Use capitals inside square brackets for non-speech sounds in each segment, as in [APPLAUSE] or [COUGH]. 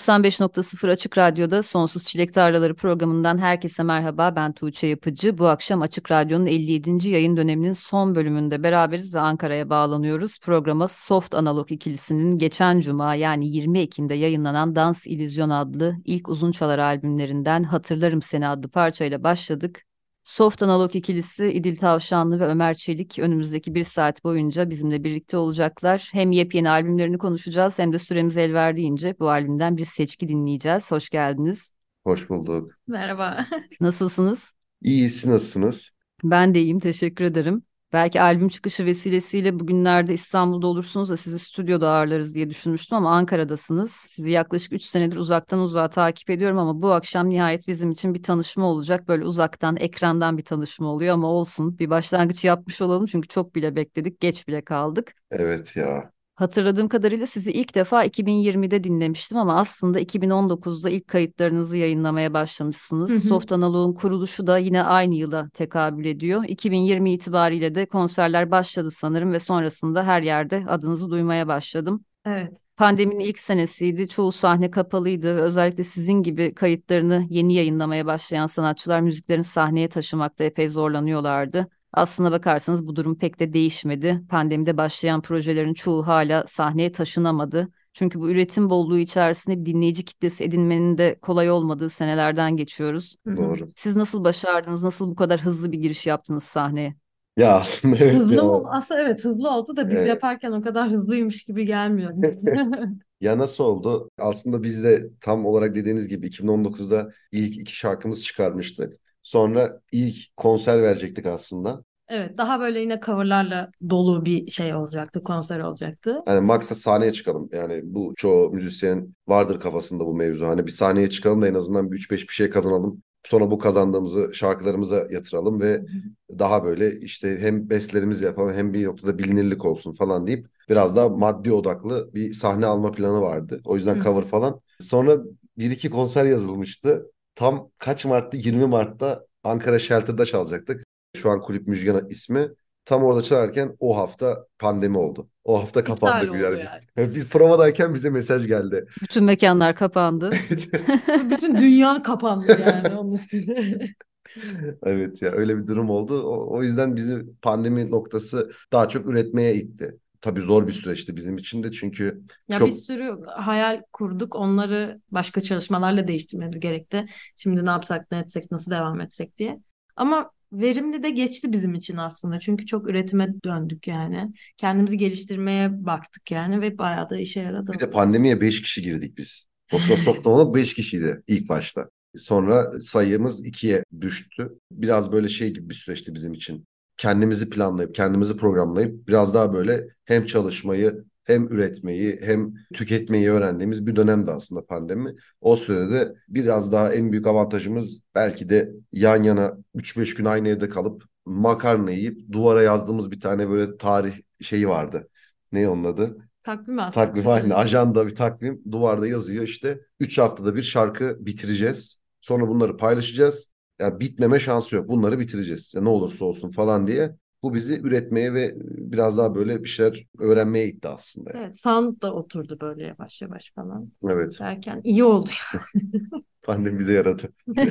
95.0 Açık Radyo'da Sonsuz Çilek Tarlaları programından herkese merhaba. Ben Tuğçe Yapıcı. Bu akşam Açık Radyo'nun 57. yayın döneminin son bölümünde beraberiz ve Ankara'ya bağlanıyoruz. Programa Soft Analog ikilisinin geçen cuma yani 20 Ekim'de yayınlanan Dans İllüzyon adlı ilk uzun çalar albümlerinden Hatırlarım Seni adlı parçayla başladık. Soft Analog ikilisi İdil Tavşanlı ve Ömer Çelik önümüzdeki bir saat boyunca bizimle birlikte olacaklar. Hem yepyeni albümlerini konuşacağız hem de süremiz el verdiğince bu albümden bir seçki dinleyeceğiz. Hoş geldiniz. Hoş bulduk. Merhaba. Nasılsınız? İyi, siz nasılsınız? Ben de iyiyim, teşekkür ederim. Belki albüm çıkışı vesilesiyle bugünlerde İstanbul'da olursunuz da sizi stüdyoda ağırlarız diye düşünmüştüm ama Ankara'dasınız. Sizi yaklaşık 3 senedir uzaktan uzağa takip ediyorum ama bu akşam nihayet bizim için bir tanışma olacak. Böyle uzaktan, ekrandan bir tanışma oluyor ama olsun. Bir başlangıç yapmış olalım çünkü çok bile bekledik, geç bile kaldık. Evet ya. Hatırladığım kadarıyla sizi ilk defa 2020'de dinlemiştim ama aslında 2019'da ilk kayıtlarınızı yayınlamaya başlamışsınız. Hı hı. Soft Analog'un kuruluşu da yine aynı yıla tekabül ediyor. 2020 itibariyle de konserler başladı sanırım ve sonrasında her yerde adınızı duymaya başladım. Evet. Pandeminin ilk senesiydi. Çoğu sahne kapalıydı özellikle sizin gibi kayıtlarını yeni yayınlamaya başlayan sanatçılar müziklerini sahneye taşımakta epey zorlanıyorlardı. Aslına bakarsanız bu durum pek de değişmedi. Pandemide başlayan projelerin çoğu hala sahneye taşınamadı. Çünkü bu üretim bolluğu içerisinde bir dinleyici kitlesi edinmenin de kolay olmadığı senelerden geçiyoruz. Doğru. Siz nasıl başardınız? Nasıl bu kadar hızlı bir giriş yaptınız sahneye? Ya aslında evet Hızlı ya. ol aslında evet hızlı oldu da biz Evet. yaparken o kadar hızlıymış gibi gelmiyor. [LAUGHS] Ya nasıl oldu? Aslında biz de tam olarak dediğiniz gibi 2019'da ilk iki şarkımız çıkarmıştık. Sonra ilk konser verecektik aslında. Evet, daha böyle yine coverlarla dolu bir şey olacaktı, konser olacaktı. Hani maksat sahneye çıkalım. Yani bu çoğu müzisyenin vardır kafasında bu mevzu. Hani bir sahneye çıkalım da en azından bir 3-5 bir şey kazanalım. Sonra bu kazandığımızı şarkılarımıza yatıralım ve daha böyle işte hem bestlerimizi yapalım hem bir noktada bilinirlik olsun falan deyip biraz daha maddi odaklı bir sahne alma planı vardı. O yüzden Hı. cover falan. Sonra bir iki konser yazılmıştı. Tam kaç Mart'tı? 20 Mart'ta Ankara Shelter'da çalacaktık. Şu an kulüp Müjgan ismi. Tam orada çalarken o hafta pandemi oldu. O hafta yani yani. [LAUGHS] biz. Biz provadayken bize mesaj geldi. Bütün mekanlar kapandı. [LAUGHS] [LAUGHS] Bütün dünya kapandı yani onun üstüne. Evet ya öyle bir durum oldu. O, o yüzden bizi pandemi noktası daha çok üretmeye itti. Tabii zor bir süreçti bizim için de çünkü Ya çok bir sürü hayal kurduk, onları başka çalışmalarla değiştirmemiz gerekti. Şimdi ne yapsak, ne etsek, nasıl devam etsek diye. Ama verimli de geçti bizim için aslında. Çünkü çok üretime döndük yani. Kendimizi geliştirmeye baktık yani ve bayağı da işe yaradı. bir de pandemiye 5 kişi girdik biz. O sıra [LAUGHS] Softamo'da 5 kişiydi ilk başta. Sonra sayımız 2'ye düştü. Biraz böyle şey gibi bir süreçti bizim için. Kendimizi planlayıp, kendimizi programlayıp biraz daha böyle hem çalışmayı hem üretmeyi hem tüketmeyi öğrendiğimiz bir dönemdi aslında pandemi. O sürede biraz daha en büyük avantajımız belki de yan yana 3-5 gün aynı evde kalıp makarna yiyip duvara yazdığımız bir tane böyle tarih şeyi vardı. Ne onun adı? Takvim aslında. Takvim aynı. Ajanda bir takvim. Duvarda yazıyor işte. 3 haftada bir şarkı bitireceğiz. Sonra bunları paylaşacağız. Yani bitmeme şansı yok. Bunları bitireceğiz. Ya ne olursa olsun falan diye. Bu bizi üretmeye ve biraz daha böyle bir şeyler öğrenmeye itti aslında. Evet, sound da oturdu böyle yavaş yavaş falan Evet. derken iyi oldu. [LAUGHS] Pandemi bize yaradı. [LAUGHS]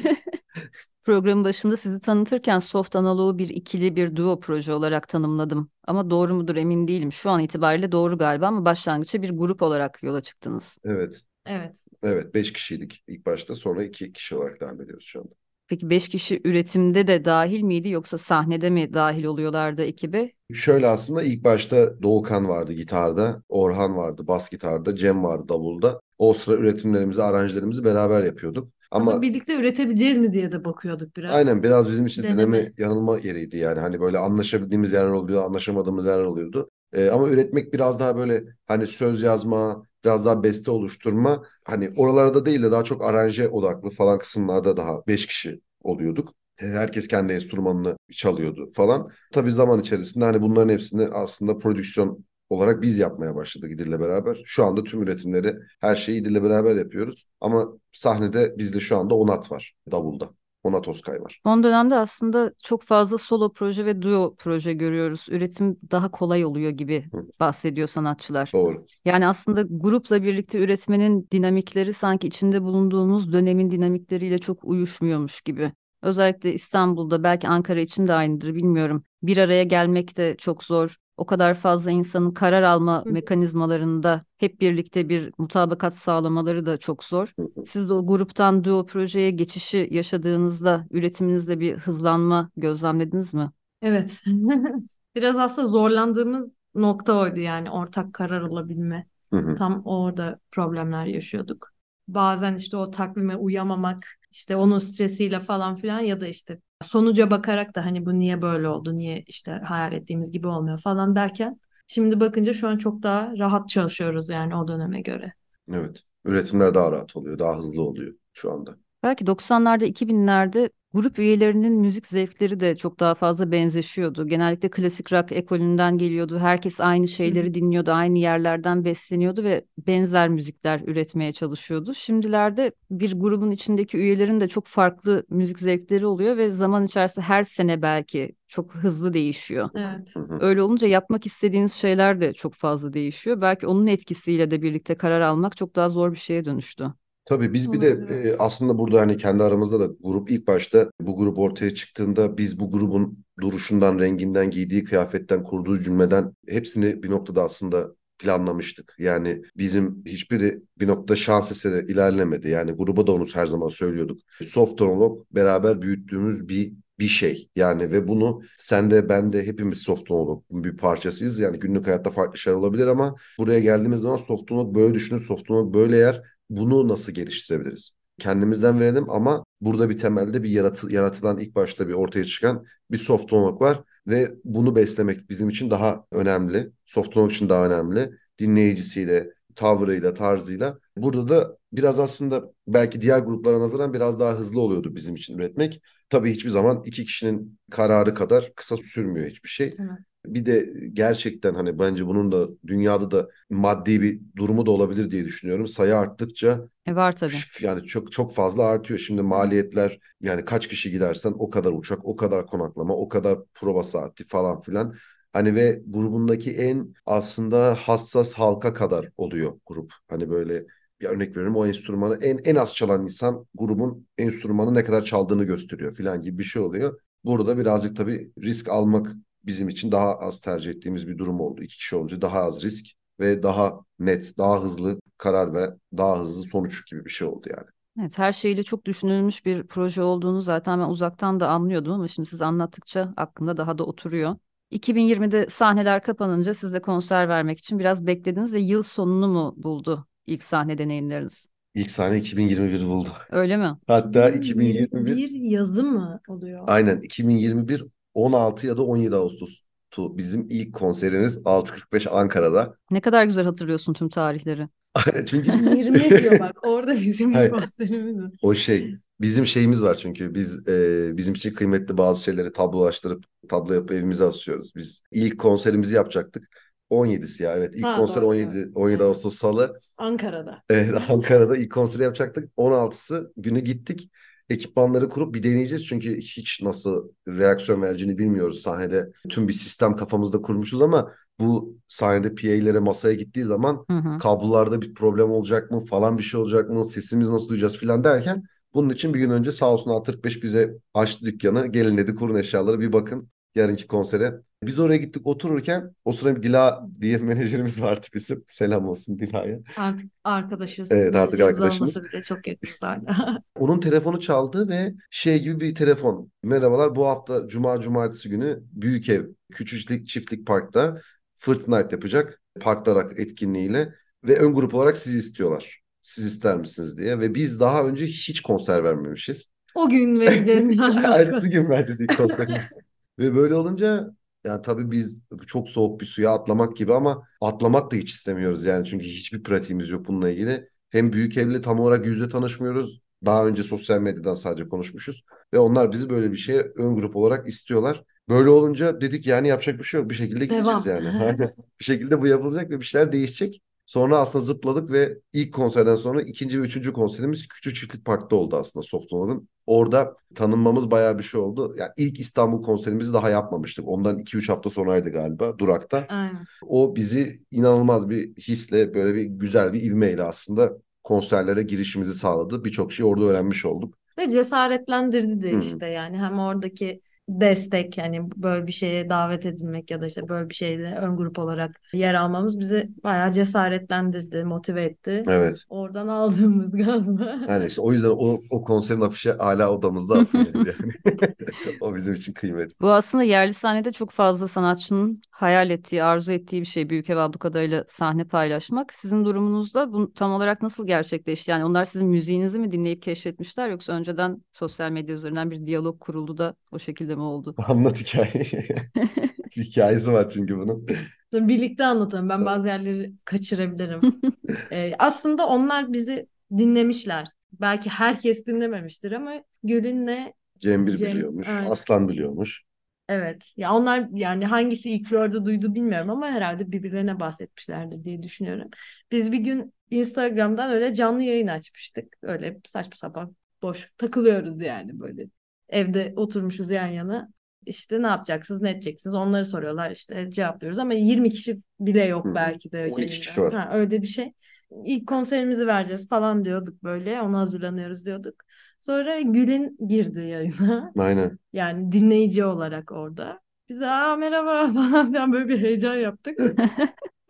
Programın başında sizi tanıtırken Soft Analog'u bir ikili bir duo proje olarak tanımladım. Ama doğru mudur emin değilim. Şu an itibariyle doğru galiba ama başlangıçta bir grup olarak yola çıktınız. Evet. Evet. Evet. 5 kişiydik ilk başta. Sonra 2 kişi olarak devam ediyoruz şu anda. Peki 5 kişi üretimde de dahil miydi yoksa sahnede mi dahil oluyorlardı ekibe? Şöyle aslında ilk başta Doğukan vardı gitarda, Orhan vardı bas gitarda, Cem vardı davulda. O sıra üretimlerimizi, aranjlarımızı beraber yapıyorduk. Aslında Ama birlikte üretebileceğiz mi diye de bakıyorduk biraz. aynen biraz bizim için Deneme. deneme yanılma yeriydi yani. Hani böyle anlaşabildiğimiz yerler oluyor, anlaşamadığımız yerler oluyordu. Ee, ama üretmek biraz daha böyle hani söz yazma, biraz daha beste oluşturma. Hani oralarda değil de daha çok aranje odaklı falan kısımlarda daha beş kişi oluyorduk. Herkes kendi enstrümanını çalıyordu falan. Tabii zaman içerisinde hani bunların hepsini aslında prodüksiyon olarak biz yapmaya başladık İdil'le beraber. Şu anda tüm üretimleri, her şeyi İdil'le beraber yapıyoruz. Ama sahnede bizde şu anda Onat var, davulda. Onat Oskay var. Son dönemde aslında çok fazla solo proje ve duo proje görüyoruz. Üretim daha kolay oluyor gibi Hı. bahsediyor sanatçılar. Doğru. Yani aslında grupla birlikte üretmenin dinamikleri sanki içinde bulunduğumuz dönemin dinamikleriyle çok uyuşmuyormuş gibi. Özellikle İstanbul'da belki Ankara için de aynıdır bilmiyorum. Bir araya gelmek de çok zor. O kadar fazla insanın karar alma Hı. mekanizmalarında hep birlikte bir mutabakat sağlamaları da çok zor. Siz de o gruptan duo projeye geçişi yaşadığınızda üretiminizde bir hızlanma gözlemlediniz mi? Evet. [LAUGHS] Biraz aslında zorlandığımız nokta oydu yani ortak karar alabilme. Hı hı. Tam orada problemler yaşıyorduk. Bazen işte o takvime uyamamak, işte onun stresiyle falan filan ya da işte sonuca bakarak da hani bu niye böyle oldu, niye işte hayal ettiğimiz gibi olmuyor falan derken şimdi bakınca şu an çok daha rahat çalışıyoruz yani o döneme göre. Evet. Üretimler daha rahat oluyor, daha hızlı oluyor şu anda. Belki 90'larda 2000'lerde grup üyelerinin müzik zevkleri de çok daha fazla benzeşiyordu. Genellikle klasik rock ekolünden geliyordu. Herkes aynı şeyleri dinliyordu, aynı yerlerden besleniyordu ve benzer müzikler üretmeye çalışıyordu. Şimdilerde bir grubun içindeki üyelerin de çok farklı müzik zevkleri oluyor ve zaman içerisinde her sene belki çok hızlı değişiyor. Evet. Öyle olunca yapmak istediğiniz şeyler de çok fazla değişiyor. Belki onun etkisiyle de birlikte karar almak çok daha zor bir şeye dönüştü. Tabii biz bir de e, aslında burada hani kendi aramızda da grup ilk başta bu grup ortaya çıktığında biz bu grubun duruşundan, renginden, giydiği kıyafetten, kurduğu cümleden hepsini bir noktada aslında planlamıştık. Yani bizim hiçbiri bir noktada şans eseri ilerlemedi. Yani gruba da onu her zaman söylüyorduk. Soft Monolog beraber büyüttüğümüz bir bir şey. Yani ve bunu sen de ben de hepimiz Soft Monolog'un bir parçasıyız. Yani günlük hayatta farklı şeyler olabilir ama buraya geldiğimiz zaman Soft Monolog böyle düşünür, Soft Monolog böyle yer. Bunu nasıl geliştirebiliriz? Kendimizden verelim ama burada bir temelde bir yaratı, yaratılan ilk başta bir ortaya çıkan bir soft monolog var ve bunu beslemek bizim için daha önemli. Soft monolog için daha önemli. Dinleyicisiyle, tavrıyla, tarzıyla. Burada da biraz aslında belki diğer gruplara nazaran biraz daha hızlı oluyordu bizim için üretmek. Tabii hiçbir zaman iki kişinin kararı kadar kısa sürmüyor hiçbir şey. Evet. Bir de gerçekten hani bence bunun da dünyada da maddi bir durumu da olabilir diye düşünüyorum. Sayı arttıkça E var tabii. yani çok çok fazla artıyor. Şimdi maliyetler yani kaç kişi gidersen o kadar uçak, o kadar konaklama, o kadar prova saati falan filan. Hani ve grubundaki en aslında hassas halka kadar oluyor grup. Hani böyle bir örnek veriyorum o enstrümanı en en az çalan insan grubun enstrümanı ne kadar çaldığını gösteriyor filan gibi bir şey oluyor. Burada birazcık tabii risk almak bizim için daha az tercih ettiğimiz bir durum oldu. İki kişi olunca daha az risk ve daha net, daha hızlı karar ve daha hızlı sonuç gibi bir şey oldu yani. Evet, her şeyle çok düşünülmüş bir proje olduğunu zaten ben uzaktan da anlıyordum ama şimdi siz anlattıkça aklımda daha da oturuyor. 2020'de sahneler kapanınca siz de konser vermek için biraz beklediniz ve yıl sonunu mu buldu ilk sahne deneyimleriniz? İlk sahne 2021 buldu. Öyle mi? Hatta 2021 Bir yazı mı oluyor? aynen 2021 16 ya da 17 Ağustos'tu bizim ilk konserimiz 6.45 Ankara'da. Ne kadar güzel hatırlıyorsun tüm tarihleri. Çünkü 20 [LAUGHS] diyor bak orada bizim Hayır. gösterimiz var. o şey bizim şeyimiz var çünkü biz e, bizim için kıymetli bazı şeyleri tablolaştırıp tablo yapıp evimize asıyoruz. Biz ilk konserimizi yapacaktık. 17'si ya evet ilk Ha, konser doğru, 17 17 Ağustos Salı. Ankara'da. Evet, Ankara'da ilk konseri yapacaktık. 16'sı günü gittik. Ekipmanları kurup bir deneyeceğiz. Çünkü hiç nasıl reaksiyon vereceğini bilmiyoruz sahnede. Tüm bir sistem kafamızda kurmuşuz ama bu sahnede PA'lere masaya gittiği zaman Hı hı. kablolarda bir problem olacak mı falan bir şey olacak mı sesimiz nasıl duyacağız filan derken bunun için bir gün önce sağ olsun A45 bize açtı dükkanı. Gelin dedi kurun eşyaları bir bakın. Yarınki konsere. Biz oraya gittik otururken o sırada Dila diye menajerimiz vardı bizim. [LAUGHS] Selam olsun Dila'ya. Artık arkadaşız. Evet, artık arkadaşımız. olmasa bile çok yakınız hala. [LAUGHS] Onun telefonu çaldı ve şey gibi bir telefon. Merhabalar bu hafta Cuma Cumartesi günü Büyük Ev Küçücük Çiftlik Park'ta Fortnite yapacak. Parklar etkinliğiyle ve ön grup olarak sizi istiyorlar. Siz ister misiniz diye ve biz daha önce hiç konser vermemişiz. O gün ve [LAUGHS] Ertesi gün vereceğiz ilk konserimiz. Ve böyle olunca yani tabii biz çok soğuk bir suya atlamak gibi ama atlamak da hiç istemiyoruz yani çünkü hiçbir pratiğimiz yok bununla ilgili. Hem büyük evle tam olarak yüzde tanışmıyoruz. Daha önce sosyal medyadan sadece konuşmuşuz ve onlar bizi böyle bir şeye ön grup olarak istiyorlar. Böyle olunca dedik yani yapacak bir şey yok. Bir şekilde gideceğiz Devam. yani. [LAUGHS] Bir şekilde bu yapılacak ve bir şeyler değişecek. Sonra aslında zıpladık ve ilk konserden sonra ikinci ve üçüncü konserimiz Küçük Çiftlik Park'ta oldu aslında Soft Nolan'ın. Orada tanınmamız bayağı bir şey oldu. Yani ilk İstanbul konserimizi daha yapmamıştık. Ondan 2-3 hafta sonraydı galiba Durak'ta. Aynen. O bizi inanılmaz bir hisle böyle bir güzel bir ivmeyle aslında konserlere girişimizi sağladı. Birçok şey orada öğrenmiş olduk. Ve cesaretlendirdi de Hı. işte yani hem oradaki destek yani böyle bir şeye davet edilmek ya da işte böyle bir şeyde ön grup olarak yer almamız bizi bayağı cesaretlendirdi, motive etti. Evet. Oradan aldığımız [LAUGHS] gazla. Yani işte o yüzden o, o konserin afişi hala odamızda aslında yani. [LAUGHS] O bizim için kıymetli. Bu aslında yerli sahnede çok fazla sanatçının hayal ettiği, arzu ettiği bir şey. Büyük Ev Ablukada'yla sahne paylaşmak. Sizin durumunuzda bu tam olarak nasıl gerçekleşti? Yani onlar sizin müziğinizi mi dinleyip keşfetmişler yoksa önceden sosyal medya üzerinden bir diyalog kuruldu da o şekilde mi oldu? [LAUGHS] Anlat hikayeyi. Bir [LAUGHS] hikayesi var çünkü bunun. Birlikte anlatalım. Ben bazı yerleri kaçırabilirim. [LAUGHS] Ee, aslında onlar bizi dinlemişler. Belki herkes dinlememiştir ama Gül'ünle Cembir Cem- biliyormuş, evet. Aslan biliyormuş. evet ya onlar yani hangisi ilk gördü duydu bilmiyorum ama herhalde birbirlerine bahsetmişlerdir diye düşünüyorum. Biz bir gün Instagram'dan öyle canlı yayın açmıştık. Öyle saçma sapan boş takılıyoruz yani böyle. Evde oturmuşuz yan yana. İşte ne yapacaksınız, ne edeceksiniz onları soruyorlar işte cevaplıyoruz ama 20 kişi bile yok belki de 12 yayında. kişi var. Ha, öyle bir şey. İlk konserimizi vereceğiz falan diyorduk böyle. Ona hazırlanıyoruz diyorduk. Sonra Gül'ün girdi yayına. Aynen. Yani dinleyici olarak orada. Biz de aa merhaba [LAUGHS] falan filan böyle bir heyecan yaptık.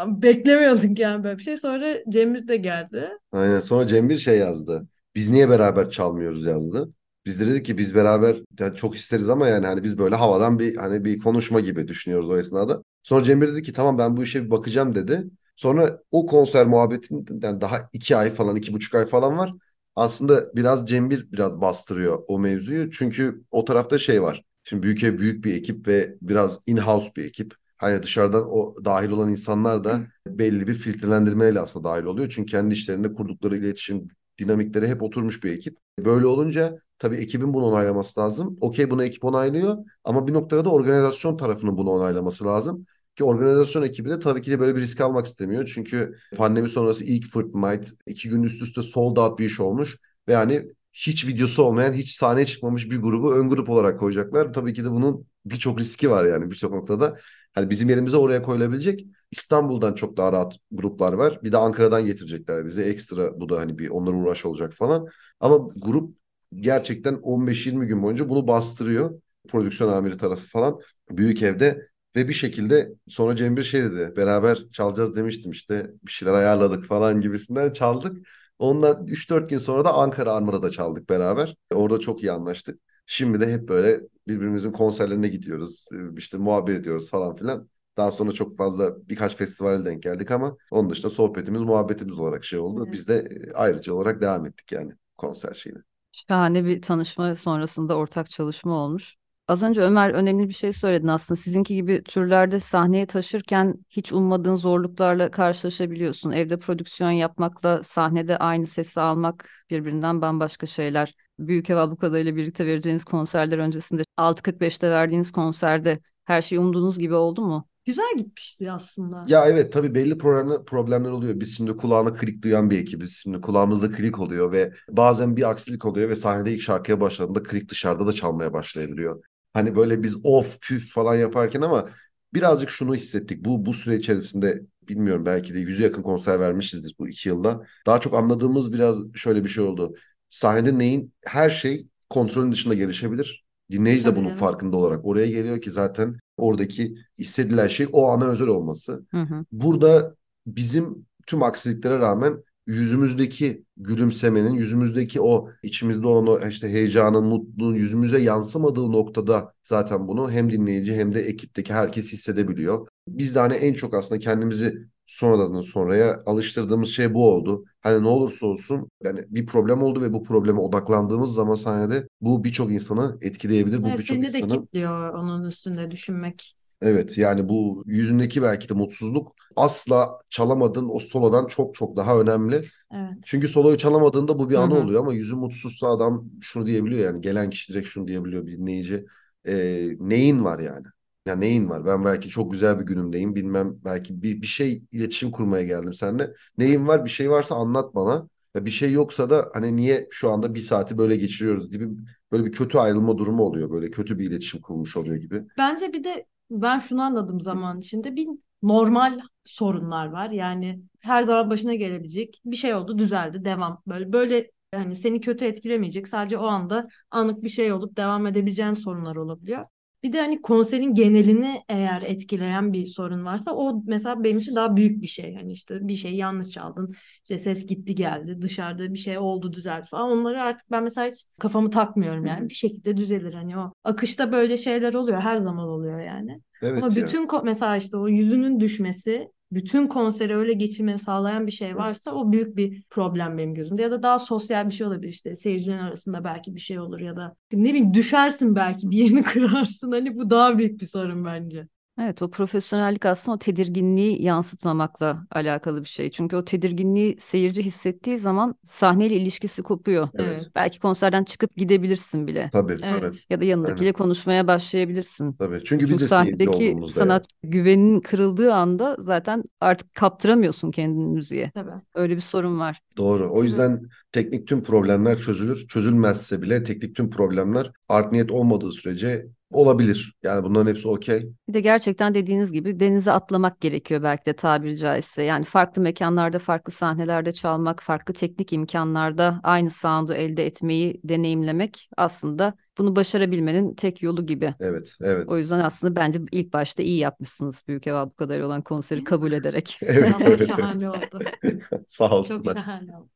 Beklemiyorduk yani böyle bir şey. Sonra Cemil de geldi. Aynen. Sonra Cembir şey yazdı. Biz niye beraber çalmıyoruz yazdı. Biz de dedik ki biz beraber yani çok isteriz ama yani hani biz böyle havadan bir hani bir konuşma gibi düşünüyoruz o esnada. Sonra Cembir dedi ki tamam ben bu işe bir bakacağım dedi. Sonra o konser muhabbetinden daha iki ay falan iki buçuk ay falan var. Aslında biraz Cembir biraz bastırıyor o mevzuyu. Çünkü o tarafta şey var. Şimdi büyük ev büyük bir ekip ve biraz in-house bir ekip. Hani dışarıdan o dahil olan insanlar da belli bir filtrelendirmeyle aslında dahil oluyor. Çünkü kendi işlerinde kurdukları iletişim dinamikleri hep oturmuş bir ekip. Böyle olunca tabii ekibin bunu onaylaması lazım. Okey bunu ekip onaylıyor ama bir noktada da organizasyon tarafının bunu onaylaması lazım. Ki organizasyon ekibi de tabii ki de böyle bir risk almak istemiyor. Çünkü pandemi sonrası ilk Fortnite iki gün üst üste sold out bir iş olmuş. Ve yani hiç videosu olmayan, hiç sahneye çıkmamış bir grubu ön grup olarak koyacaklar. Tabii ki de bunun birçok riski var yani birçok noktada. Hani bizim yerimize oraya koyulabilecek İstanbul'dan çok daha rahat gruplar var. Bir de Ankara'dan getirecekler bize ekstra bu da hani bir onlara uğraş olacak falan. Ama grup gerçekten 15-20 gün boyunca bunu bastırıyor. Prodüksiyon amiri tarafı falan büyük evde ve bir şekilde sonra Cem bir şey dedi. Beraber çalacağız demiştim işte bir şeyler ayarladık falan gibisinden çaldık. Ondan 3-4 gün sonra da Ankara Armada'da çaldık beraber. Orada çok iyi anlaştık. Şimdi de hep böyle birbirimizin konserlerine gidiyoruz. İşte muhabbet ediyoruz falan filan. Daha sonra çok fazla birkaç festivale denk geldik ama onun dışında sohbetimiz, muhabbetimiz olarak şey oldu. Biz de ayrıca olarak devam ettik yani konser şeyine. Şahane bir tanışma sonrasında ortak çalışma olmuş. Az önce Ömer önemli bir şey söyledin aslında. Sizinki gibi türlerde sahneye taşırken hiç ummadığın zorluklarla karşılaşabiliyorsun. Evde prodüksiyon yapmakla sahnede aynı sesi almak birbirinden bambaşka şeyler. Büyük Ev Ablukada ile birlikte vereceğiniz konserler öncesinde 6.45'te verdiğiniz konserde her şey umduğunuz gibi oldu mu? Güzel gitmişti aslında. Ya evet tabii belli problemler, problemler oluyor. Biz şimdi kulağına klik duyan bir ekibiz. Şimdi kulağımızda klik oluyor ve bazen bir aksilik oluyor ve sahnede ilk şarkıya başladığında klik dışarıda da çalmaya başlayabiliyor. Hani böyle biz of püf falan yaparken ama birazcık şunu hissettik. Bu bu süre içerisinde bilmiyorum belki de yüze yakın konser vermişizdir bu iki yılda. Daha çok anladığımız biraz şöyle bir şey oldu. Sahnede neyin her şey kontrolün dışında gelişebilir. Dinleyici de Tabii bunun canım. farkında olarak oraya geliyor ki zaten oradaki hissedilen şey o ana özel olması. Hı hı. Burada bizim tüm aksiliklere rağmen yüzümüzdeki gülümsemenin, yüzümüzdeki o içimizde olan o işte heyecanın, mutluluğun yüzümüze yansımadığı noktada zaten bunu hem dinleyici hem de ekipteki herkes hissedebiliyor. Biz de hani en çok aslında kendimizi sonradan sonraya alıştırdığımız şey bu oldu. Hani ne olursa olsun yani bir problem oldu ve bu probleme odaklandığımız zaman sahnede bu birçok insanı etkileyebilir. Bu Evet, birçok seni de insanı kilitliyor onun üstünde düşünmek. Evet yani bu yüzündeki belki de mutsuzluk asla çalamadığın o solodan çok çok daha önemli. Evet. Çünkü soloyu çalamadığında bu bir anı hı. oluyor ama yüzü mutsuzsa adam şunu diyebiliyor yani gelen kişi direkt şunu diyebiliyor bir dinleyici. Ee, neyin var yani? Ya neyin var? Ben belki çok güzel bir günümdeyim bilmem belki bir, bir şey iletişim kurmaya geldim seninle. Neyin var? Bir şey varsa anlat bana. Ya bir şey yoksa da hani niye şu anda bir saati böyle geçiriyoruz gibi böyle bir kötü ayrılma durumu oluyor. Böyle kötü bir iletişim kurmuş oluyor gibi. Bence bir de ben şunu anladım zaman içinde bir normal sorunlar var. Yani her zaman başına gelebilecek bir şey oldu düzeldi devam. Böyle böyle yani seni kötü etkilemeyecek sadece o anda anlık bir şey olup devam edebileceğin sorunlar olabiliyor. Bir de hani konserin genelini eğer etkileyen bir sorun varsa o mesela benim için daha büyük bir şey. Hani işte bir şey yanlış çaldın, işte ses gitti geldi, dışarıda bir şey oldu düzeldi falan. Onları artık ben mesela hiç kafamı takmıyorum yani bir şekilde düzelir. Hani o akışta böyle şeyler oluyor her zaman oluyor yani. Evet Ama ya. bütün mesela işte o yüzünün düşmesi bütün konseri öyle geçirmeni sağlayan bir şey varsa o büyük bir problem benim gözümde. Ya da daha sosyal bir şey olabilir işte seyircilerin arasında belki bir şey olur ya da ne bileyim düşersin belki bir yerini [LAUGHS] kırarsın. Hani bu daha büyük bir sorun bence. Evet, o profesyonellik aslında o tedirginliği yansıtmamakla alakalı bir şey. Çünkü o tedirginliği seyirci hissettiği zaman sahneyle ilişkisi kopuyor. Evet. Belki konserden çıkıp gidebilirsin bile. Tabii tabii. Evet. Ya da yanındakiyle Aynen. konuşmaya başlayabilirsin. Tabii. Çünkü Çünkü biz de seyirci sahnedeki olduğumuzda yani. sanat güveninin kırıldığı anda zaten artık kaptıramıyorsun kendini müziğe. Tabii. Öyle bir sorun var. Doğru. O yüzden teknik tüm problemler çözülür. Çözülmezse bile teknik tüm problemler art niyet olmadığı sürece olabilir. Yani bunların hepsi okey. Bir de gerçekten dediğiniz gibi denize atlamak gerekiyor belki de tabiri caizse. Yani farklı mekanlarda, farklı sahnelerde çalmak, farklı teknik imkanlarda aynı sound'u elde etmeyi deneyimlemek aslında bunu başarabilmenin tek yolu gibi. Evet, evet. O yüzden aslında bence ilk başta iyi yapmışsınız Büyük Ev bu kadar olan konseri kabul ederek. [LAUGHS] Evet, evet, şahane oldu. [LAUGHS] Sağ Çok olsunlar. şahane oldu.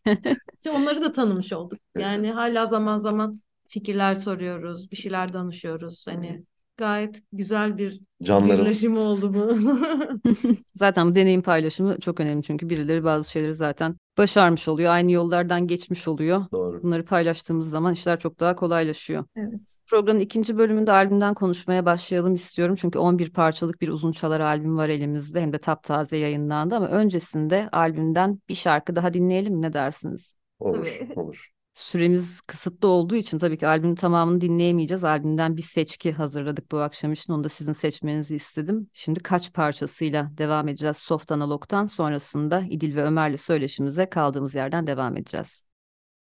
İşte onları da tanımış olduk. Yani hala zaman zaman fikirler soruyoruz, bir şeyler danışıyoruz. Hani gayet güzel bir Canlarımız. birleşim oldu bu. [LAUGHS] [LAUGHS] Zaten bu deneyim paylaşımı çok önemli çünkü birileri bazı şeyleri zaten başarmış oluyor. Aynı yollardan geçmiş oluyor. Doğru. Bunları paylaştığımız zaman işler çok daha kolaylaşıyor. Evet. Programın ikinci bölümünde albümden konuşmaya başlayalım istiyorum. Çünkü 11 parçalık bir uzun çalar albüm var elimizde. Hem de taptaze yayınlandı ama öncesinde albümden bir şarkı daha dinleyelim mi? Ne dersiniz? Olur, Tabii. olur. Süremiz kısıtlı olduğu için tabii ki albümün tamamını dinleyemeyeceğiz. Albümden bir seçki hazırladık bu akşam için. Onu da sizin seçmenizi istedim. Şimdi kaç parçasıyla devam edeceğiz Soft Analog'tan. Sonrasında İdil ve Ömer'le söyleşimize kaldığımız yerden devam edeceğiz.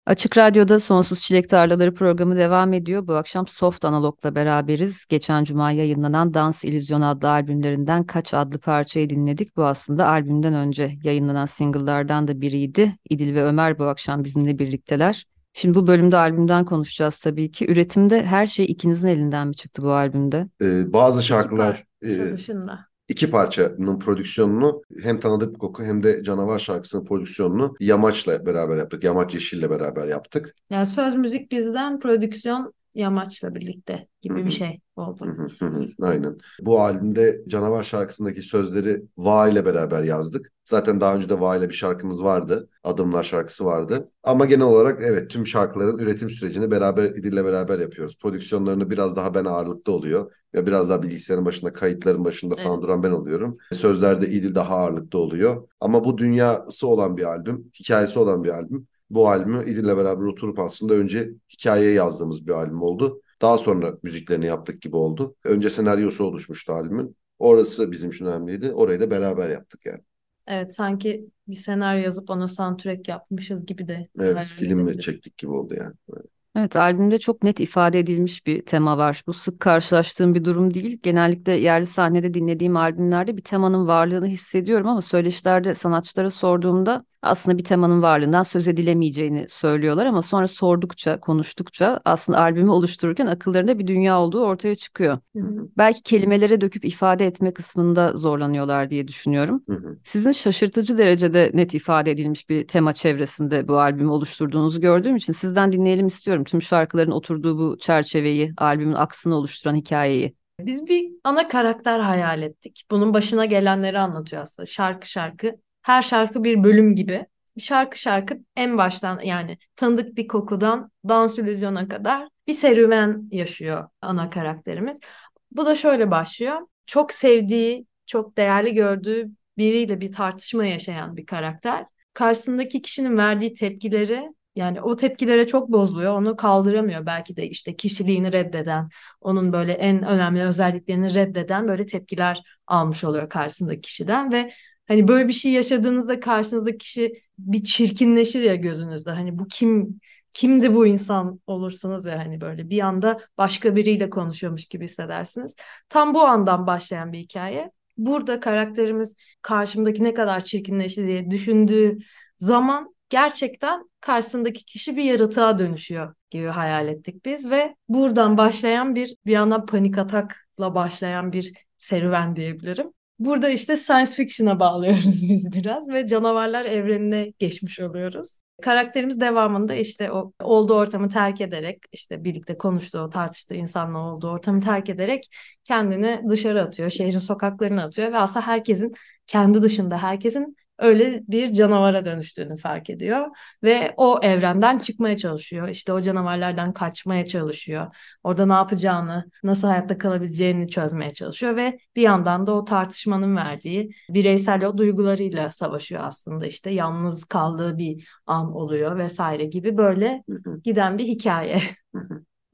Açık Radyo'da Sonsuz Çilek Tarlaları programı devam ediyor. Bu akşam Soft Analog'la beraberiz. Geçen cuma yayınlanan Dans İllüzyon adlı albümlerinden Kaç adlı parçayı dinledik. Bu aslında albümden önce yayınlanan single'lardan da biriydi. İdil ve Ömer bu akşam bizimle birlikteler. Şimdi bu bölümde albümden konuşacağız tabii ki. Üretimde her şey ikinizin elinden mi çıktı bu albümde? Ee, bazı şarkılar e, dışında. iki parçanın prodüksiyonunu hem Tanıdık Bir Koku hem de Canavar şarkısının prodüksiyonunu Yamaç'la beraber yaptık. Yamaç Yeşil'le beraber yaptık. Yani söz müzik bizden, prodüksiyon Yamaç'la birlikte gibi bir şey oldu. Hı hı hı hı, Aynen. Bu albümde Canavar şarkısındaki sözleri Va ile beraber yazdık. Zaten daha önce de Va ile bir şarkımız vardı. Adımlar şarkısı vardı. Ama genel olarak evet tüm şarkıların üretim sürecini beraber İdil'le beraber yapıyoruz. Prodüksiyonlarını biraz daha ben ağırlıkta oluyor. Ya biraz daha bilgisayarın başında, kayıtların başında falan Evet. duran ben oluyorum. Sözlerde İdil daha ağırlıkta oluyor. Ama bu dünyası olan bir albüm, hikayesi olan bir albüm. Bu albümü İdil'le beraber oturup aslında önce hikayeyi yazdığımız bir albüm oldu. Daha sonra müziklerini yaptık gibi oldu. Önce senaryosu oluşmuştu albümün. Orası bizim için önemliydi. Orayı da beraber yaptık yani. Evet sanki bir senaryo yazıp ona soundtrack yapmışız gibi de Evet, film çektik gibi oldu yani. Evet, albümde çok net ifade edilmiş bir tema var. Bu sık karşılaştığım bir durum değil. Genellikle yerli sahnede dinlediğim albümlerde bir temanın varlığını hissediyorum ama söyleşilerde sanatçılara sorduğumda aslında bir temanın varlığından söz edilemeyeceğini söylüyorlar ama sonra sordukça, konuştukça aslında albümü oluştururken akıllarında bir dünya olduğu ortaya çıkıyor. Hı hı. Belki kelimelere döküp ifade etme kısmında zorlanıyorlar diye düşünüyorum. Hı hı. Sizin şaşırtıcı derecede net ifade edilmiş bir tema çevresinde bu albümü oluşturduğunuzu gördüğüm için sizden dinleyelim istiyorum. Tüm şarkıların oturduğu bu çerçeveyi, albümün aksını oluşturan hikayeyi. Biz bir ana karakter hayal ettik. Bunun başına gelenleri anlatıyor aslında. Şarkı şarkı. Her şarkı bir bölüm gibi. Şarkı şarkı en baştan yani tanıdık bir kokudan dans illüzyona kadar bir serüven yaşıyor ana karakterimiz. Bu da şöyle başlıyor. Çok sevdiği, çok değerli gördüğü biriyle bir tartışma yaşayan bir karakter. Karşısındaki kişinin verdiği tepkileri yani o tepkilere çok bozuluyor. Onu kaldıramıyor. Belki de işte kişiliğini reddeden, onun böyle en önemli özelliklerini reddeden böyle tepkiler almış oluyor karşısındaki kişiden ve hani böyle bir şey yaşadığınızda karşınızdaki kişi bir çirkinleşir ya gözünüzde. Hani bu kim kimdi bu insan olursunuz ya hani böyle bir anda başka biriyle konuşuyormuş gibi hissedersiniz. Tam bu andan başlayan bir hikaye. Burada karakterimiz karşımdaki ne kadar çirkinleşti diye düşündüğü zaman gerçekten karşısındaki kişi bir yaratığa dönüşüyor gibi hayal ettik biz ve buradan başlayan bir bir yandan panik atakla başlayan bir serüven diyebilirim. Burada işte science fiction'a bağlıyoruz [LAUGHS] biz biraz ve canavarlar evrenine geçmiş oluyoruz. Karakterimiz devamında işte o olduğu ortamı terk ederek işte birlikte konuştuğu, tartıştığı insanla olduğu ortamı terk ederek kendini dışarı atıyor, şehrin sokaklarına atıyor ve aslında herkesin kendi dışında herkesin öyle bir canavara dönüştüğünü fark ediyor ve o evrenden çıkmaya çalışıyor. İşte o canavarlardan kaçmaya çalışıyor. Orada ne yapacağını, nasıl hayatta kalabileceğini çözmeye çalışıyor ve bir yandan da o tartışmanın verdiği bireysel o duygularıyla savaşıyor aslında. İşte yalnız kaldığı bir an oluyor vesaire gibi böyle giden bir hikaye.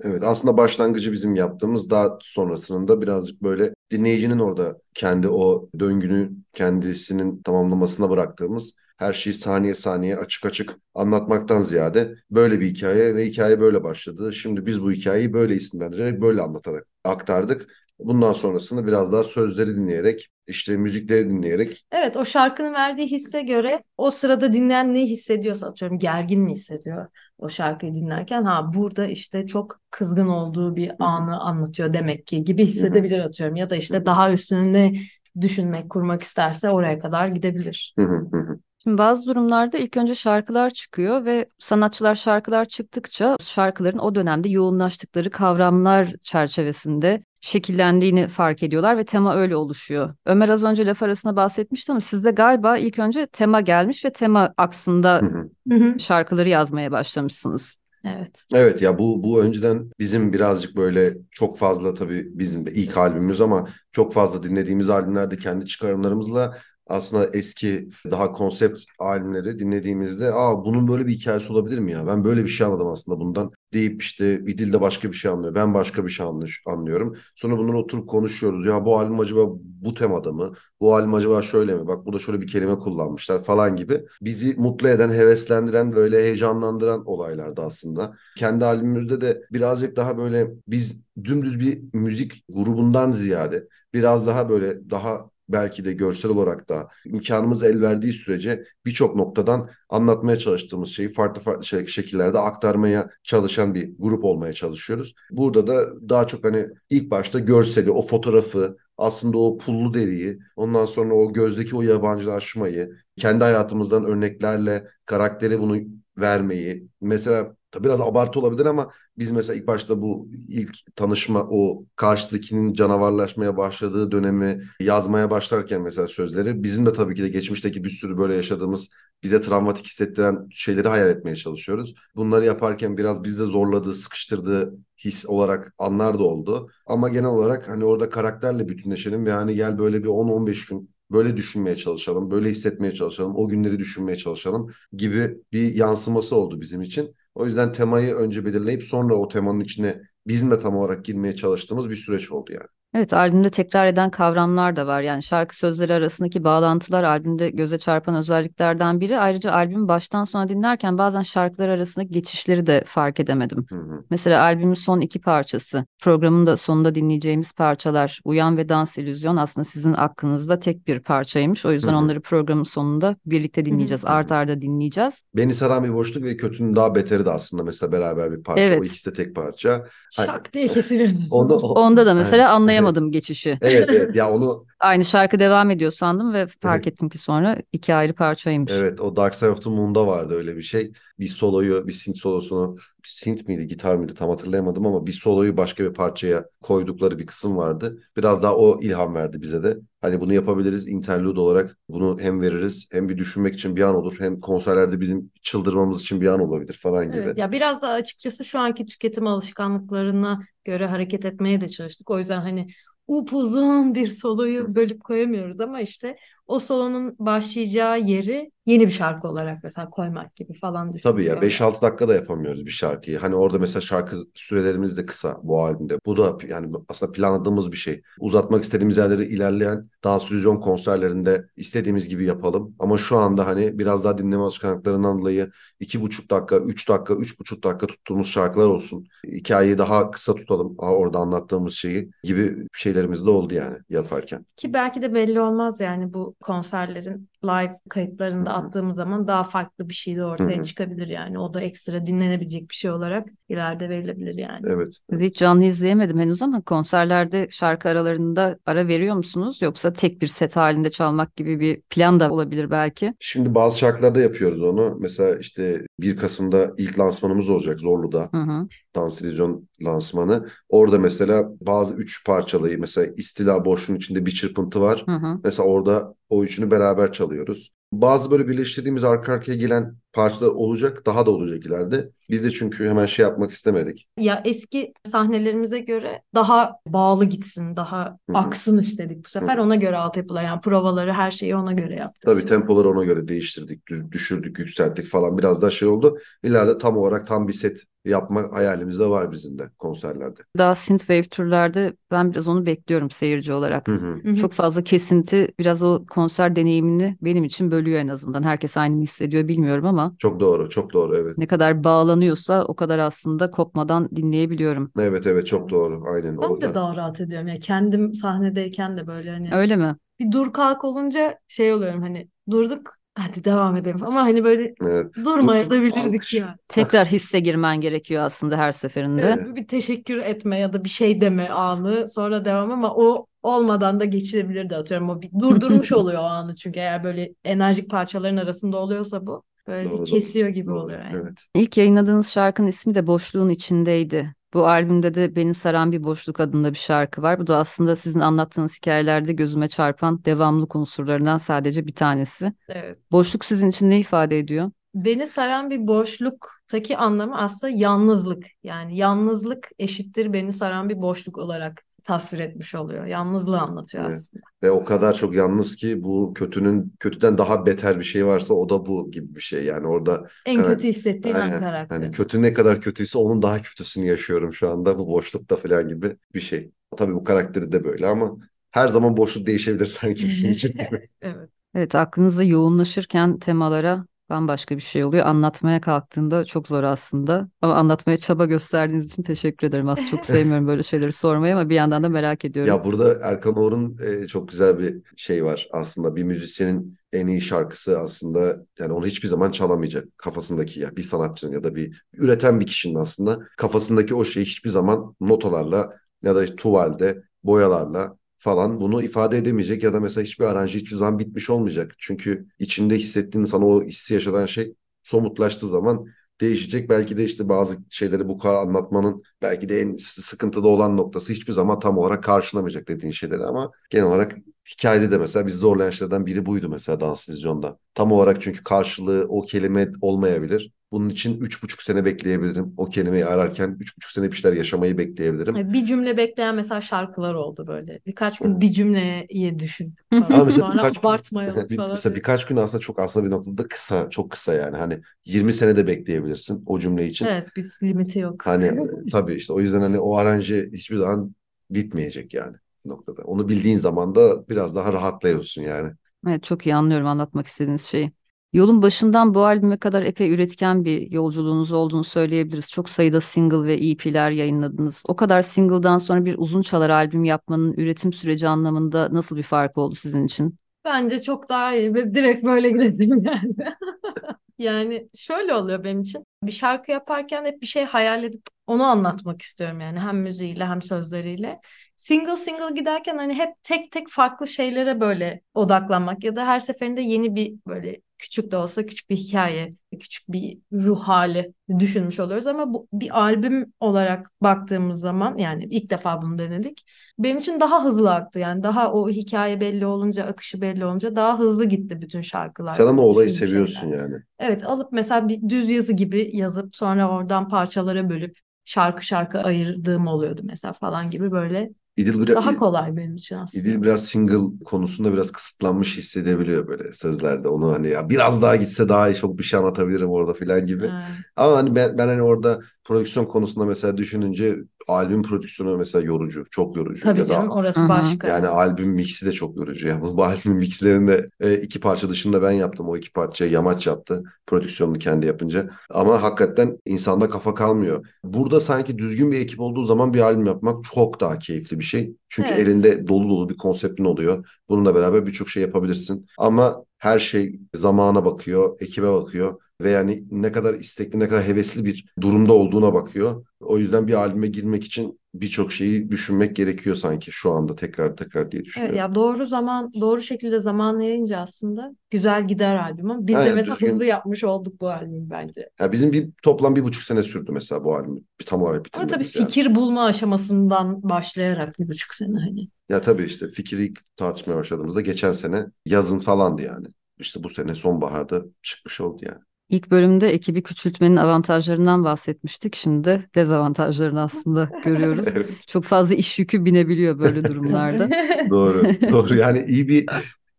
Evet aslında başlangıcı bizim yaptığımız daha sonrasının da birazcık böyle dinleyicinin orada kendi o döngünü kendisinin tamamlamasına bıraktığımız her şeyi saniye saniye açık açık anlatmaktan ziyade böyle bir hikaye ve hikaye böyle başladı. Şimdi biz bu hikayeyi böyle isimlendirerek böyle anlatarak aktardık. Bundan sonrasını biraz daha sözleri dinleyerek işte müzikleri dinleyerek. Evet o şarkının verdiği hisse göre o sırada dinleyen ne hissediyorsa atıyorum gergin mi hissediyor o şarkıyı dinlerken ha burada işte çok kızgın olduğu bir anı anlatıyor demek ki gibi hissedebilir atıyorum. Ya da işte daha üstünde düşünmek kurmak isterse oraya kadar gidebilir. Hı hı hı. Şimdi bazı durumlarda ilk önce şarkılar çıkıyor ve sanatçılar şarkılar çıktıkça şarkıların o dönemde yoğunlaştıkları kavramlar çerçevesinde şekillendiğini fark ediyorlar ve tema öyle oluşuyor. Ömer az önce laf arasında bahsetmişti ama sizde galiba ilk önce tema gelmiş ve tema aksında Hı hı. Şarkıları yazmaya başlamışsınız. Evet. Evet ya bu bu önceden bizim birazcık böyle çok fazla tabii bizim ilk albümümüz ama çok fazla dinlediğimiz albümlerde kendi çıkarımlarımızla aslında eski daha konsept albümleri dinlediğimizde aa bunun böyle bir hikayesi olabilir mi ya? Ben böyle bir şey anladım aslında bundan deyip işte bir dilde başka bir şey anlıyor. Ben başka bir şey anlıyorum. Sonra bunları oturup konuşuyoruz. Ya bu albüm acaba bu temada mı? Bu albüm acaba şöyle mi? Bak burada şöyle bir kelime kullanmışlar falan gibi. Bizi mutlu eden, heveslendiren, böyle heyecanlandıran olaylardı aslında. Kendi albümümüzde de birazcık daha böyle biz dümdüz bir müzik grubundan ziyade biraz daha böyle daha belki de görsel olarak da imkanımız el verdiği sürece birçok noktadan anlatmaya çalıştığımız şeyi farklı farklı şekillerde aktarmaya çalışan bir grup olmaya çalışıyoruz. Burada da daha çok hani ilk başta görseli, o fotoğrafı, aslında o pullu deriyi, ondan sonra o gözdeki o yabancılaşmayı, kendi hayatımızdan örneklerle karaktere bunu vermeyi. Mesela tabii biraz abartı olabilir ama biz mesela ilk başta bu ilk tanışma o karşıdakinin canavarlaşmaya başladığı dönemi yazmaya başlarken mesela sözleri bizim de tabii ki de geçmişteki bir sürü böyle yaşadığımız bize travmatik hissettiren şeyleri hayal etmeye çalışıyoruz. Bunları yaparken biraz bizde zorladığı, sıkıştırdığı his olarak anlar da oldu. Ama genel olarak hani orada karakterle bütünleşelim ve hani gel böyle bir 10-15 gün böyle düşünmeye çalışalım, böyle hissetmeye çalışalım, o günleri düşünmeye çalışalım gibi bir yansıması oldu bizim için. O yüzden temayı önce belirleyip sonra o temanın içine bizim de tam olarak girmeye çalıştığımız bir süreç oldu yani. Evet, albümde tekrar eden kavramlar da var. Yani şarkı sözleri arasındaki bağlantılar albümde göze çarpan özelliklerden biri. Ayrıca albümü baştan sona dinlerken bazen şarkılar arasındaki geçişleri de fark edemedim. Hı hı. Mesela albümün son iki parçası, programın da sonunda dinleyeceğimiz parçalar, Uyan ve Dans İllüzyon aslında sizin aklınızda tek bir parçaymış. O yüzden Hı hı. onları programın sonunda birlikte dinleyeceğiz, hı. art arda dinleyeceğiz. Beni saran bir boşluk ve kötünün daha beteri de aslında mesela beraber bir parça. Evet. O ikisi de tek parça. Şak diye kesiliyor. [LAUGHS] Onu, [LAUGHS] o- Onda da mesela Aynen. Anlayamadım geçişi. Evet evet ya onu Aynı şarkı devam ediyor sandım ve fark ettim ki sonra iki ayrı parçaymış. evet o Dark Side of the Moon'da vardı öyle bir şey. Bir soloyu bir synth solosunu synth miydi gitar mıydı tam hatırlayamadım ama bir soloyu başka bir parçaya koydukları bir kısım vardı. Biraz daha o ilham verdi bize de. Hani bunu yapabiliriz interlude olarak bunu hem veririz hem bir düşünmek için bir an olur hem konserlerde bizim çıldırmamız için bir an olabilir falan gibi. Evet, ya biraz da açıkçası şu anki tüketim alışkanlıklarına göre hareket etmeye de çalıştık. O yüzden hani upuzun bir soloyu bölüp koyamıyoruz ama işte o solonun başlayacağı yeri yeni bir şarkı olarak mesela koymak gibi falan Tabii ya düşünüyorum. 5-6 dakika da yapamıyoruz bir şarkıyı. Hani orada mesela şarkı sürelerimiz de kısa bu albümde. Bu da yani aslında planladığımız bir şey. Uzatmak istediğimiz yerleri ilerleyen dans illüzyon konserlerinde istediğimiz gibi yapalım. Ama şu anda hani biraz daha dinleme alışkanlıklarından dolayı 2,5 dakika, 3 dakika, 3,5 dakika tuttuğumuz şarkılar olsun. Hikayeyi daha kısa tutalım orada anlattığımız şeyi gibi şeylerimiz de oldu yani yaparken. Ki belki de belli olmaz yani bu konserlerin live kayıtlarını da Hı hı. attığımız zaman daha farklı bir şey de ortaya hı. çıkabilir yani. O da ekstra dinlenebilecek bir şey olarak ileride verilebilir yani. Evet. Hiç canlı izleyemedim henüz ama konserlerde şarkı aralarında ara veriyor musunuz? Yoksa tek bir set halinde çalmak gibi bir plan da olabilir belki. Şimdi bazı şarkılarda yapıyoruz onu. Mesela işte 1 Kasım'da ilk lansmanımız olacak Zorlu'da. Hı hı. Dans İllüzyon lansmanı. Orada mesela bazı üç parçalıyı mesela istila boşluğun içinde bir çırpıntı var. Hı hı. Mesela orada o üçünü beraber çalıyoruz. Bazı böyle birleştirdiğimiz arka arkaya gelen parçalar olacak. Daha da olacak ileride. Biz de çünkü hemen şey yapmak istemedik. Ya eski sahnelerimize göre daha bağlı gitsin, daha Hı hı. aksın istedik bu sefer. Hı hı. Ona göre altyapılar yani provaları her şeyi ona göre yaptık. Tabii tempoları ona göre değiştirdik, düz- düşürdük, yükselttik falan. Biraz daha şey oldu. İleride tam olarak tam bir set yapma hayalimiz de var bizim de konserlerde. Daha synthwave türlerde ben biraz onu bekliyorum seyirci olarak. Hı hı. Hı hı. Çok fazla kesinti biraz o konser deneyimini benim için bölüyor en azından. Herkes aynı mı hissediyor bilmiyorum ama Çok doğru, çok doğru evet. ne kadar bağlanıyorsa o kadar aslında kopmadan dinleyebiliyorum. Evet evet çok doğru. Aynen Ben de daha rahat ediyorum. Ya kendim sahnedeyken de böyle hani Öyle mi? bir dur kalk olunca şey oluyorum hani durduk hadi devam edelim ama hani böyle Evet. durmaya da bilirdik Alkış. yani. Tekrar hisse girmen gerekiyor aslında her seferinde. Evet, bir teşekkür etme ya da bir şey deme anı sonra devam ama o olmadan da geçirebilirdi atıyorum. O bir durdurmuş [LAUGHS] oluyor o anı çünkü eğer böyle enerjik parçaların arasında oluyorsa bu böyle Doğru, bir kesiyor gibi Doğru, oluyor yani. Evet. İlk yayınladığınız şarkının ismi de Boşluğun içindeydi. Bu albümde de Beni Saran Bir Boşluk adında bir şarkı var. Bu da aslında sizin anlattığınız hikayelerde gözüme çarpan devamlılık unsurlarından sadece bir tanesi. Evet. Boşluk sizin için ne ifade ediyor? Beni saran bir boşluktaki anlamı aslında yalnızlık. Yani yalnızlık eşittir beni saran bir boşluk olarak tasvir etmiş oluyor. Yalnızlığı anlatıyor Evet. aslında. Ve o kadar çok yalnız ki bu kötünün kötüden daha beter bir şey varsa o da bu gibi bir şey. Yani orada En kötü hissettiğin an Aynen. karakteri. hani kötü ne kadar kötüyse onun daha kötüsünü yaşıyorum şu anda bu boşlukta falan gibi bir şey. Tabii bu karakteri de böyle ama her zaman boşluk değişebilir sanki bizim [LAUGHS] için. Evet. Evet, aklınızda yoğunlaşırken temalara bambaşka bir şey oluyor. Anlatmaya kalktığında çok zor aslında. Ama anlatmaya çaba gösterdiğiniz için teşekkür ederim. Aslında çok [LAUGHS] sevmiyorum böyle şeyleri sormayı ama bir yandan da merak ediyorum. Ya burada Erkan Oğur'un e, çok güzel bir şey var aslında. Bir müzisyenin en iyi şarkısı aslında yani onu hiçbir zaman çalamayacak kafasındaki ya bir sanatçının ya da bir üreten bir kişinin aslında kafasındaki o şeyi hiçbir zaman notalarla ya da tuvalde boyalarla falan bunu ifade edemeyecek ya da mesela hiçbir aranjı hiçbir zaman bitmiş olmayacak. Çünkü içinde hissettiğin sana o hissi yaşatan şey somutlaştığı zaman değişecek. Belki de işte bazı şeyleri bu kadar anlatmanın belki de en sıkıntıda olan noktası hiçbir zaman tam olarak karşılamayacak dediğin şeyleri ama genel olarak hikayede de mesela bizi zorlayan şeylerden biri buydu mesela dans illüzyonda. Tam olarak çünkü karşılığı o kelime olmayabilir. Bunun için üç buçuk sene bekleyebilirim. O kelimeyi ararken üç buçuk sene bir şeyler yaşamayı bekleyebilirim. Bir cümle bekleyen mesela şarkılar oldu böyle. Birkaç gün bir cümleyi düşün. Ama falan. mesela Sonra birkaç gün- abartmayalım [LAUGHS] Bir- falan. mesela birkaç gün aslında çok aslında bir noktada da kısa, çok kısa yani. Hani 20 sene de bekleyebilirsin o cümle için. Evet biz limiti yok. Hani [LAUGHS] tabii işte o yüzden hani o aranji hiçbir zaman bitmeyecek yani. Noktada. Onu bildiğin zaman da biraz daha rahatlıyorsun yani. Evet çok iyi anlıyorum anlatmak istediğiniz şeyi. Yolun başından bu albüme kadar epey üretken bir yolculuğunuz olduğunu söyleyebiliriz. Çok sayıda single ve EP'ler yayınladınız. O kadar single'dan sonra bir uzun çalar albüm yapmanın üretim süreci anlamında nasıl bir fark oldu sizin için? Bence çok daha iyi. Direkt böyle giresim geldi. [LAUGHS] Yani şöyle oluyor benim için. Bir şarkı yaparken hep bir şey hayal edip onu anlatmak istiyorum yani hem müziğiyle hem sözleriyle. Single single giderken hani hep tek tek farklı şeylere böyle odaklanmak ya da her seferinde yeni bir böyle küçük de olsa küçük bir hikaye, küçük bir ruh hali düşünmüş oluyoruz ama bu bir albüm olarak baktığımız zaman yani ilk defa bunu denedik. Benim için daha hızlı aktı yani daha o hikaye belli olunca, akışı belli olunca daha hızlı gitti bütün şarkılar. Sen ama olayı seviyorsun şeyler. yani. Evet alıp mesela bir düz yazı gibi yazıp sonra oradan parçalara bölüp şarkı şarkı ayırdığım oluyordu mesela falan gibi böyle İdil biraz, daha kolay benim için aslında. İdil biraz single konusunda biraz kısıtlanmış hissedebiliyor böyle sözlerde. Onu hani ya biraz daha gitse daha çok bir şey anlatabilirim orada filan gibi. Evet. Ama hani ben, ben hani orada prodüksiyon konusunda mesela düşününce albüm prodüksiyonu mesela yorucu. Çok yorucu. Tabii Ya da canım orası Hı başka. Yani albüm mixi de çok yorucu. Yani bu, albüm mixlerini de e, iki parça dışında ben yaptım. O iki parçayı Yamaç yaptı. Prodüksiyonunu kendi yapınca. Ama hakikaten insanda kafa kalmıyor. Burada sanki düzgün bir ekip olduğu zaman bir albüm yapmak çok daha keyifli bir şey. Çünkü Evet. elinde dolu dolu bir konseptin oluyor. Bununla beraber birçok şey yapabilirsin. Ama her şey zamana bakıyor, ekibe bakıyor ve yani ne kadar istekli, ne kadar hevesli bir durumda olduğuna bakıyor. O yüzden bir albüme girmek için birçok şeyi düşünmek gerekiyor sanki şu anda tekrar tekrar diye Evet, düşünüyorum. ya doğru zaman doğru şekilde zamanlayınca aslında güzel gider albüm ama biz de Aynen, mesela düzgün. hızlı yapmış olduk bu albümü bence. Ya bizim bir toplam bir buçuk sene sürdü mesela bu albümü bir tam olarak Ama tabii bitirmemiz yani. fikir bulma aşamasından başlayarak bir buçuk sene hani. Ya tabii işte fikri tartışmaya başladığımızda geçen sene yazın falandı yani. İşte bu sene sonbaharda çıkmış oldu yani. İlk bölümde ekibi küçültmenin avantajlarından bahsetmiştik. Şimdi de dezavantajlarını aslında görüyoruz. [LAUGHS] Evet. Çok fazla iş yükü binebiliyor böyle durumlarda. [LAUGHS] Doğru. Doğru. Yani iyi bir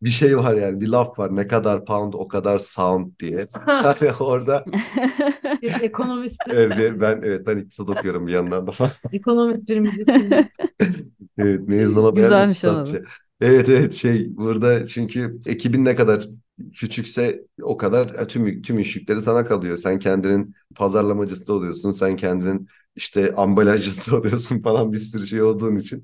bir şey var yani. Bir laf var. Ne kadar pound o kadar sound diye. [LAUGHS] Hani orada Bir ekonomist, evet, ben evet ben iktisat okuyorum bir yandan da ekonomist bir müzisyen. Evet, mezun olamayan Güzelmiş ama iktisatçı. Evet evet şey burada çünkü ekibin ne kadar küçükse o kadar e, tüm tüm iş yükleri sana kalıyor. Sen kendinin pazarlamacısı da oluyorsun. Sen kendinin işte ambalajcısı da [LAUGHS] oluyorsun falan bir sürü şey olduğun için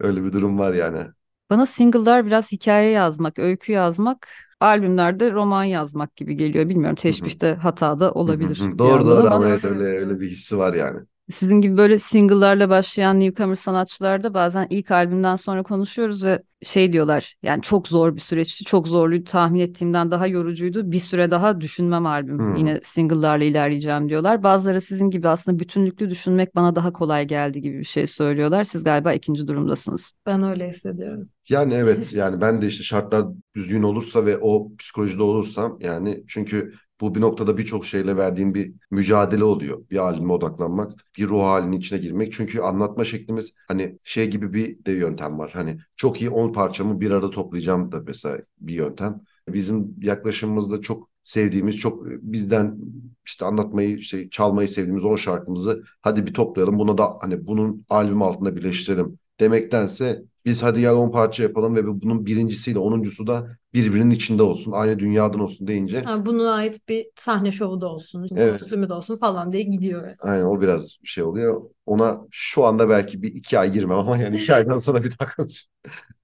öyle bir durum var yani. Bana single'lar biraz hikaye yazmak, öykü yazmak, albümlerde roman yazmak gibi geliyor. Bilmiyorum teşbihte hata da olabilir Doğru doğru ama evet öyle öyle bir hissi var yani. Sizin gibi böyle single'larla başlayan newcomer sanatçılarda bazen ilk albümden sonra konuşuyoruz ve şey diyorlar yani çok zor bir süreçti, çok zorluydu, tahmin ettiğimden daha yorucuydu. Bir süre daha düşünmem albüm. Hı. Yine single'larla ilerleyeceğim diyorlar. Bazıları sizin gibi aslında bütünlüklü düşünmek bana daha kolay geldi gibi bir şey söylüyorlar. Siz galiba ikinci durumdasınız. Ben öyle hissediyorum. Yani evet [LAUGHS] yani ben de işte şartlar düzgün olursa ve o psikolojide olursam yani çünkü bu bir noktada birçok şeyle verdiğin bir mücadele oluyor. Bir albüme odaklanmak, bir ruh halinin içine girmek. Çünkü anlatma şeklimiz hani şey gibi bir de yöntem var. Hani çok iyi 10 parçamı bir arada toplayacağım da mesela bir yöntem. Bizim yaklaşımımızda çok sevdiğimiz, çok bizden işte anlatmayı, işte çalmayı sevdiğimiz 10 şarkımızı hadi bir toplayalım. Buna da hani bunun albüm altında birleştirelim demektense biz hadi gel 10 parça yapalım ve bunun birincisiyle onuncusu da birbirinin içinde olsun, aynı dünyadan olsun deyince Ha, buna ait bir sahne şovu da olsun, Evet. kostümü de olsun falan diye gidiyor. aynen o biraz şey oluyor. Ona şu anda belki bir iki ay girmem ama yani iki aydan sonra bir daha konuşacağım.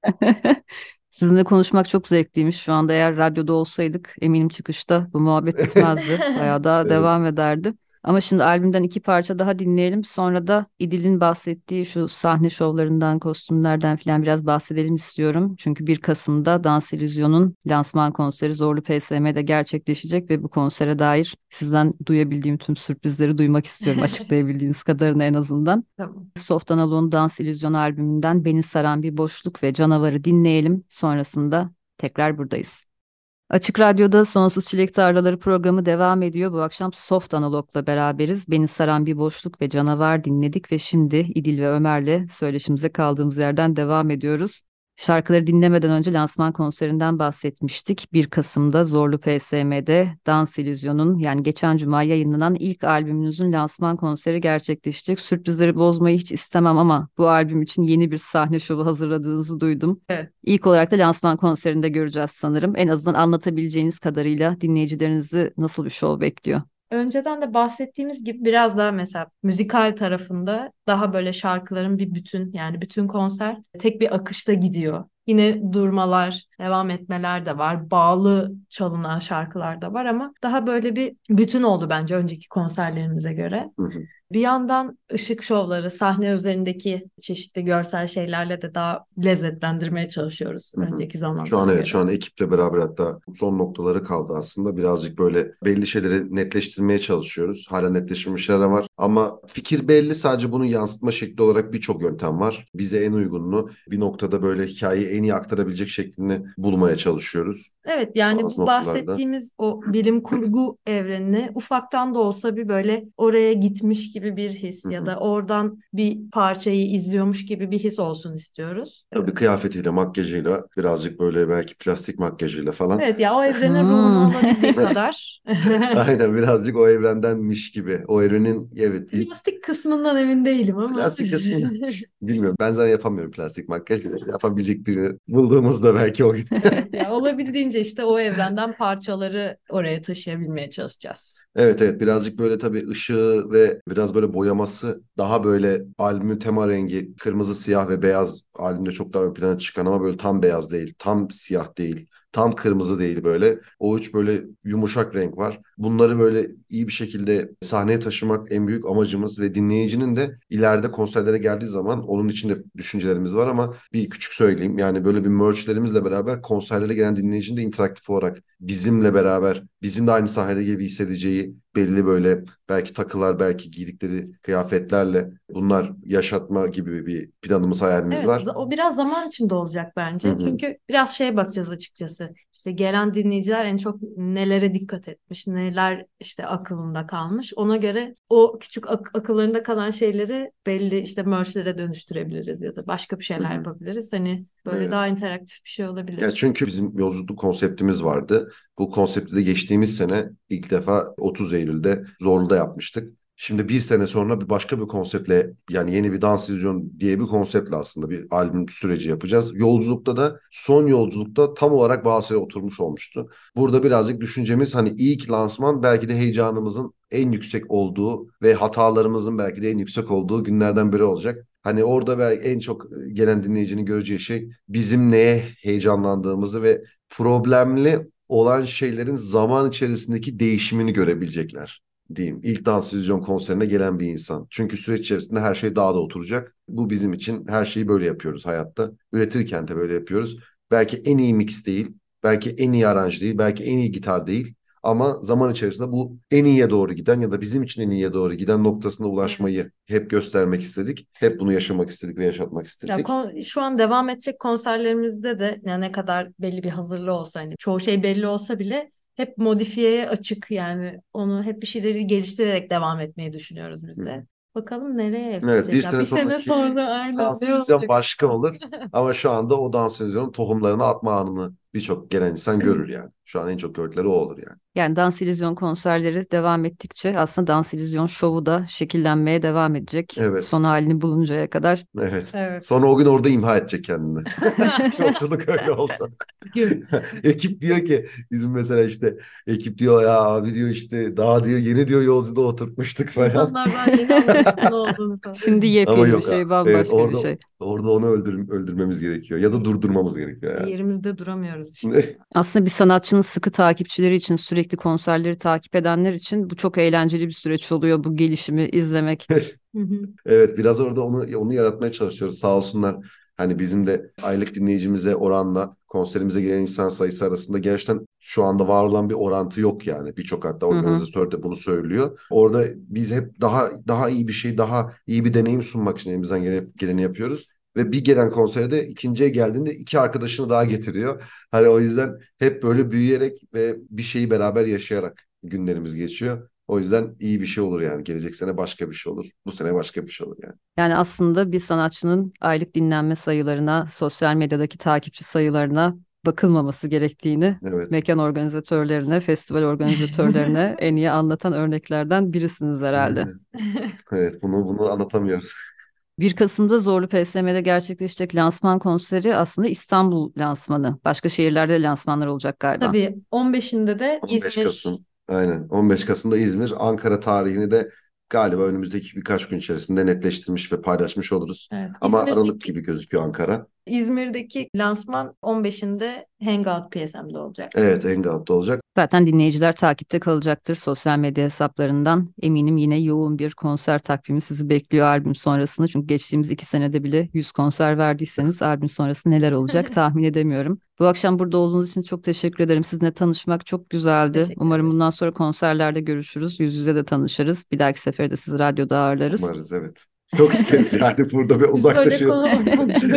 [LAUGHS] Sizinle konuşmak çok zevkliymiş. Şu anda eğer radyoda olsaydık eminim çıkışta bu muhabbet [LAUGHS] bitmezdi. Bayağı daha Evet. devam ederdi. Ama şimdi albümden iki parça daha dinleyelim. Sonra da İdil'in bahsettiği şu sahne şovlarından, kostümlerden falan biraz bahsedelim istiyorum. Çünkü 1 Kasım'da Dans İllüzyon'un lansman konseri Zorlu PSM'de gerçekleşecek ve bu konsere dair sizden duyabildiğim tüm sürprizleri duymak istiyorum. [LAUGHS] Açıklayabildiğiniz kadarını en azından. Tamam. Soft Analog'un Dans İllüzyonu albümünden Beni Saran Bir Boşluk ve Canavarı dinleyelim. Sonrasında tekrar buradayız. Açık Radyo'da Sonsuz Çilek Tarlaları programı devam ediyor. Bu akşam Soft Analog'la beraberiz. Beni Saran Bir Boşluk ve Canavar dinledik ve şimdi İdil ve Ömer'le söyleşimize kaldığımız yerden devam ediyoruz. Şarkıları dinlemeden önce lansman konserinden bahsetmiştik. 1 Kasım'da Zorlu PSM'de Dans İllüzyon'un yani geçen cuma yayınlanan ilk albümünüzün lansman konseri gerçekleşecek. Sürprizleri bozmayı hiç istemem ama bu albüm için yeni bir sahne şovu hazırladığınızı duydum. Evet. İlk olarak da lansman konserinde göreceğiz sanırım. En azından anlatabileceğiniz kadarıyla dinleyicilerinizi nasıl bir şov bekliyor? Önceden de bahsettiğimiz gibi biraz daha mesela müzikal tarafında daha böyle şarkıların bir bütün yani bütün konser tek bir akışta gidiyor. Yine durmalar, devam etmeler de var. Bağlı çalınan şarkılar da var ama daha böyle bir bütün oldu bence önceki konserlerimize göre. Hı hı. Bir yandan ışık şovları, sahne üzerindeki çeşitli görsel şeylerle de daha lezzetlendirmeye çalışıyoruz Hı hı. önceki zamanlara Şu an evet şu an ekiple beraber hatta son noktaları kaldı aslında. Birazcık böyle belli şeyleri netleştirmeye çalışıyoruz. Hala netleşmemiş şeyler var ama fikir belli sadece bunu yansıtma şekli olarak birçok yöntem var. Bize en uygununu bir noktada böyle hikayeyi en iyi aktarabilecek şeklini bulmaya çalışıyoruz. Evet yani Bazı bu bahsettiğimiz o bilim kurgu evrenini ufaktan da olsa bir böyle oraya gitmiş gibi bir his Hı ya da oradan bir parçayı izliyormuş gibi bir his olsun istiyoruz. Tabii kıyafetiyle, makyajıyla, birazcık böyle belki plastik makyajıyla falan. Evet ya o evrenin [LAUGHS] ruhunu alabildiği kadar. [LAUGHS] Aynen birazcık o evrendenmiş gibi. O evrenin evet Plastik kısmından emin değilim ama. Plastik kısmından. [LAUGHS] bilmiyorum ben zaten yapamıyorum plastik makyaj. Yapabilecek birini bulduğumuzda belki o gider. Evet, ya olabildiğince işte o evrenden parçaları oraya taşıyabilmeye çalışacağız. Evet evet. Birazcık böyle tabii ışığı ve biraz böyle boyaması daha böyle albümün tema rengi kırmızı siyah ve beyaz albümde çok daha ön plana çıkan ama böyle tam beyaz değil tam siyah değil tam kırmızı değil böyle. O üç böyle yumuşak renk var bunları böyle iyi bir şekilde sahneye taşımak en büyük amacımız ve dinleyicinin de ileride konserlere geldiği zaman onun için de düşüncelerimiz var ama bir küçük söyleyeyim yani böyle bir merchlerimizle beraber konserlere gelen dinleyicinin de interaktif olarak bizimle beraber bizim de aynı sahnede gibi hissedeceği belli böyle belki takılar belki giydikleri kıyafetlerle bunlar yaşatma gibi bir planımız hayalimiz Evet, var. o biraz zaman içinde olacak bence. Hı hı. Çünkü biraz şeye bakacağız açıkçası. İşte gelen dinleyiciler en çok nelere dikkat etmiş, neler işte akılında kalmış. Ona göre o küçük ak- akıllarında kalan şeyleri belli işte merch'lere dönüştürebiliriz ya da başka bir şeyler yapabiliriz. Hani böyle Evet. daha interaktif bir şey olabilir. Ya çünkü bizim yolculuk konseptimiz vardı. Bu konsepti de geçtiğimiz sene ilk defa 30 Eylül'de Zorlu'da yapmıştık. Şimdi bir sene sonra bir başka bir konseptle yani yeni bir dans illüzyon diye bir konseptle aslında bir albüm süreci yapacağız. Yolculukta da son yolculukta tam olarak şeyler oturmuş olmuştu. Burada birazcık düşüncemiz hani ilk lansman belki de heyecanımızın en yüksek olduğu ve hatalarımızın belki de en yüksek olduğu günlerden biri olacak. Hani orada belki en çok gelen dinleyicinin göreceği şey bizim neye heyecanlandığımızı ve problemli olan şeylerin zaman içerisindeki değişimini görebilecekler diyeyim. İlk dans illüzyon konserine gelen bir insan. Çünkü süreç içerisinde her şey daha da oturacak. Bu bizim için her şeyi böyle yapıyoruz hayatta. Üretirken de böyle yapıyoruz. Belki en iyi mix değil, belki en iyi aranj değil, belki en iyi gitar değil. Ama zaman içerisinde bu en iyiye doğru giden ya da bizim için en iyiye doğru giden noktasına ulaşmayı hep göstermek istedik. Hep bunu yaşamak istedik ve yaşatmak Ya istedik. kon- şu an devam edecek konserlerimizde de yani ne kadar belli bir hazırlığı olsa hani çoğu şey belli olsa bile hep modifiyeye açık yani onu hep bir şeyleri geliştirerek devam etmeyi düşünüyoruz biz de. Bakalım nereye Evet, evrilecek bir sene Bir sene sonra aynen Dans ne olacak? başka olur. [LAUGHS] Ama şu anda o dans illüzyonun tohumlarını atma anını birçok gelen insan görür yani. Şu an en çok gördükleri o olur yani. Yani dans illüzyon konserleri devam ettikçe aslında dans illüzyon şovu da şekillenmeye devam edecek. Evet. Son halini buluncaya kadar. Evet. Evet. Sonra o gün orada imha edecek kendini. [LAUGHS] Yolculuk öyle oldu. [LAUGHS] Ekip diyor ki bizim mesela işte ekip diyor ya abi diyor işte daha diyor yeni diyor yolculuğa oturtmuştuk falan. İnsanlar daha yeni olduğunu falan. Şimdi yepyeni bir şey, bambaşka Evet bir orada şey. Orada onu öldür, öldürmemiz gerekiyor ya da durdurmamız gerekiyor yani. Yerimizde duramıyoruz işte. Aslında bir sanatçının sıkı takipçileri için, sürekli konserleri takip edenler için bu çok eğlenceli bir süreç oluyor bu gelişimi izlemek. [LAUGHS] Hı hı. Evet biraz orada onu onu yaratmaya çalışıyoruz sağ olsunlar. Hani bizim de aylık dinleyicimize oranla konserimize gelen insan sayısı arasında gerçekten şu anda var olan bir orantı yok yani. Birçok hatta organizatör de bunu söylüyor. Orada biz hep daha daha iyi bir şey, daha iyi bir deneyim sunmak için elimizden gelen- geleni yapıyoruz. Ve bir gelen konsere de ikinciye geldiğinde iki arkadaşını daha getiriyor. Hani o yüzden hep böyle büyüyerek ve bir şeyi beraber yaşayarak günlerimiz geçiyor. O yüzden iyi bir şey olur yani. Gelecek sene başka bir şey olur. Bu sene başka bir şey olur yani. Yani aslında bir sanatçının aylık dinlenme sayılarına, sosyal medyadaki takipçi sayılarına bakılmaması gerektiğini Evet. mekan organizatörlerine, festival organizatörlerine [LAUGHS] en iyi anlatan örneklerden birisiniz herhalde. Evet, bunu bunu anlatamıyoruz. 1 Kasım'da Zorlu PSM'de gerçekleşecek lansman konseri aslında İstanbul lansmanı. Başka şehirlerde lansmanlar olacak galiba. Tabii 15'inde de 15 İzmir Kasım. Aynen. 15 Kasım'da İzmir, Ankara tarihini de galiba önümüzdeki birkaç gün içerisinde netleştirmiş ve paylaşmış oluruz. Evet, Ama İzmir'deki- Aralık gibi gözüküyor Ankara. İzmir'deki lansman 15'inde Hangout PSM'de olacak. Evet, Hangout'ta olacak. Zaten dinleyiciler takipte kalacaktır sosyal medya hesaplarından. Eminim yine yoğun bir konser takvimi sizi bekliyor albüm sonrasında. Çünkü geçtiğimiz iki senede bile 100 konser verdiyseniz albüm sonrası neler olacak [LAUGHS] tahmin edemiyorum. Bu akşam burada olduğunuz için çok teşekkür ederim. Sizinle tanışmak çok güzeldi. Umarım bundan sonra konserlerde görüşürüz. Yüz yüze de tanışırız. Bir dahaki sefere de sizi radyoda ağırlarız. Umarız evet. Çok isteriz [LAUGHS] yani burada böyle uzaklaşıyoruz.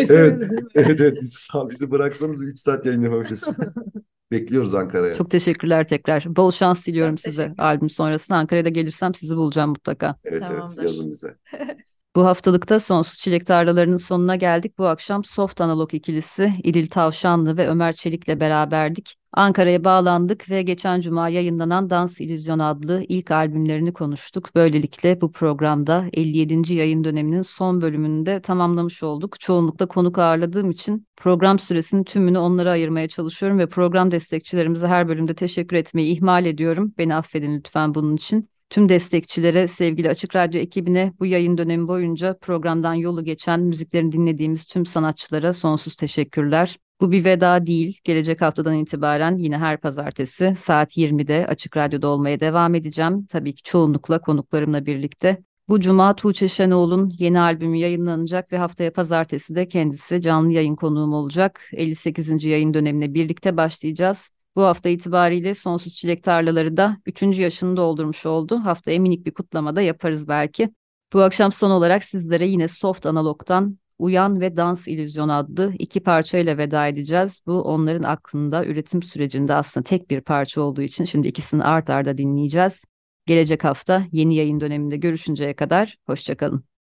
Evet. Evet evet bizi, sağ, bizi bıraksanız 3 saat yayın yapabiliriz. [LAUGHS] Bekliyoruz Ankara'ya. Çok teşekkürler tekrar. Bol şans diliyorum size albüm sonrasında. Ankara'da gelirsem sizi bulacağım mutlaka. Evet evet Tamamdır. yazın bize. [LAUGHS] Bu haftalıkta Sonsuz Çilek Tarlalarının sonuna geldik. Bu akşam Soft Analog ikilisi İdil Tavşanlı ve Ömer Çelik'le beraberdik. Ankara'ya bağlandık ve geçen cuma yayınlanan Dans İllüzyon adlı ilk albümlerini konuştuk. Böylelikle bu programda 57. yayın döneminin son bölümünü de tamamlamış olduk. Çoğunlukla konuk ağırladığım için program süresinin tümünü onlara ayırmaya çalışıyorum ve program destekçilerimize her bölümde teşekkür etmeyi ihmal ediyorum. Beni affedin lütfen bunun için. Tüm destekçilere, sevgili Açık Radyo ekibine bu yayın dönemi boyunca programdan yolu geçen müziklerini dinlediğimiz tüm sanatçılara sonsuz teşekkürler. Bu bir veda değil. Gelecek haftadan itibaren yine her pazartesi saat 20'de Açık Radyo'da olmaya devam edeceğim. Tabii ki çoğunlukla konuklarımla birlikte. Bu cuma Tuğçe Şenoğlu'nun yeni albümü yayınlanacak ve haftaya pazartesi de kendisi canlı yayın konuğum olacak. 58. yayın dönemine birlikte başlayacağız. Bu hafta itibariyle Sonsuz Çilek Tarlaları da 3. yaşını doldurmuş oldu. Haftaya minik bir kutlama da yaparız belki. Bu akşam son olarak sizlere yine Soft Analog'dan Uyan ve Dans İllüzyon adlı iki parçayla veda edeceğiz. Bu onların aklında üretim sürecinde aslında tek bir parça olduğu için şimdi ikisini art arda dinleyeceğiz. Gelecek hafta yeni yayın döneminde görüşünceye kadar hoşçakalın.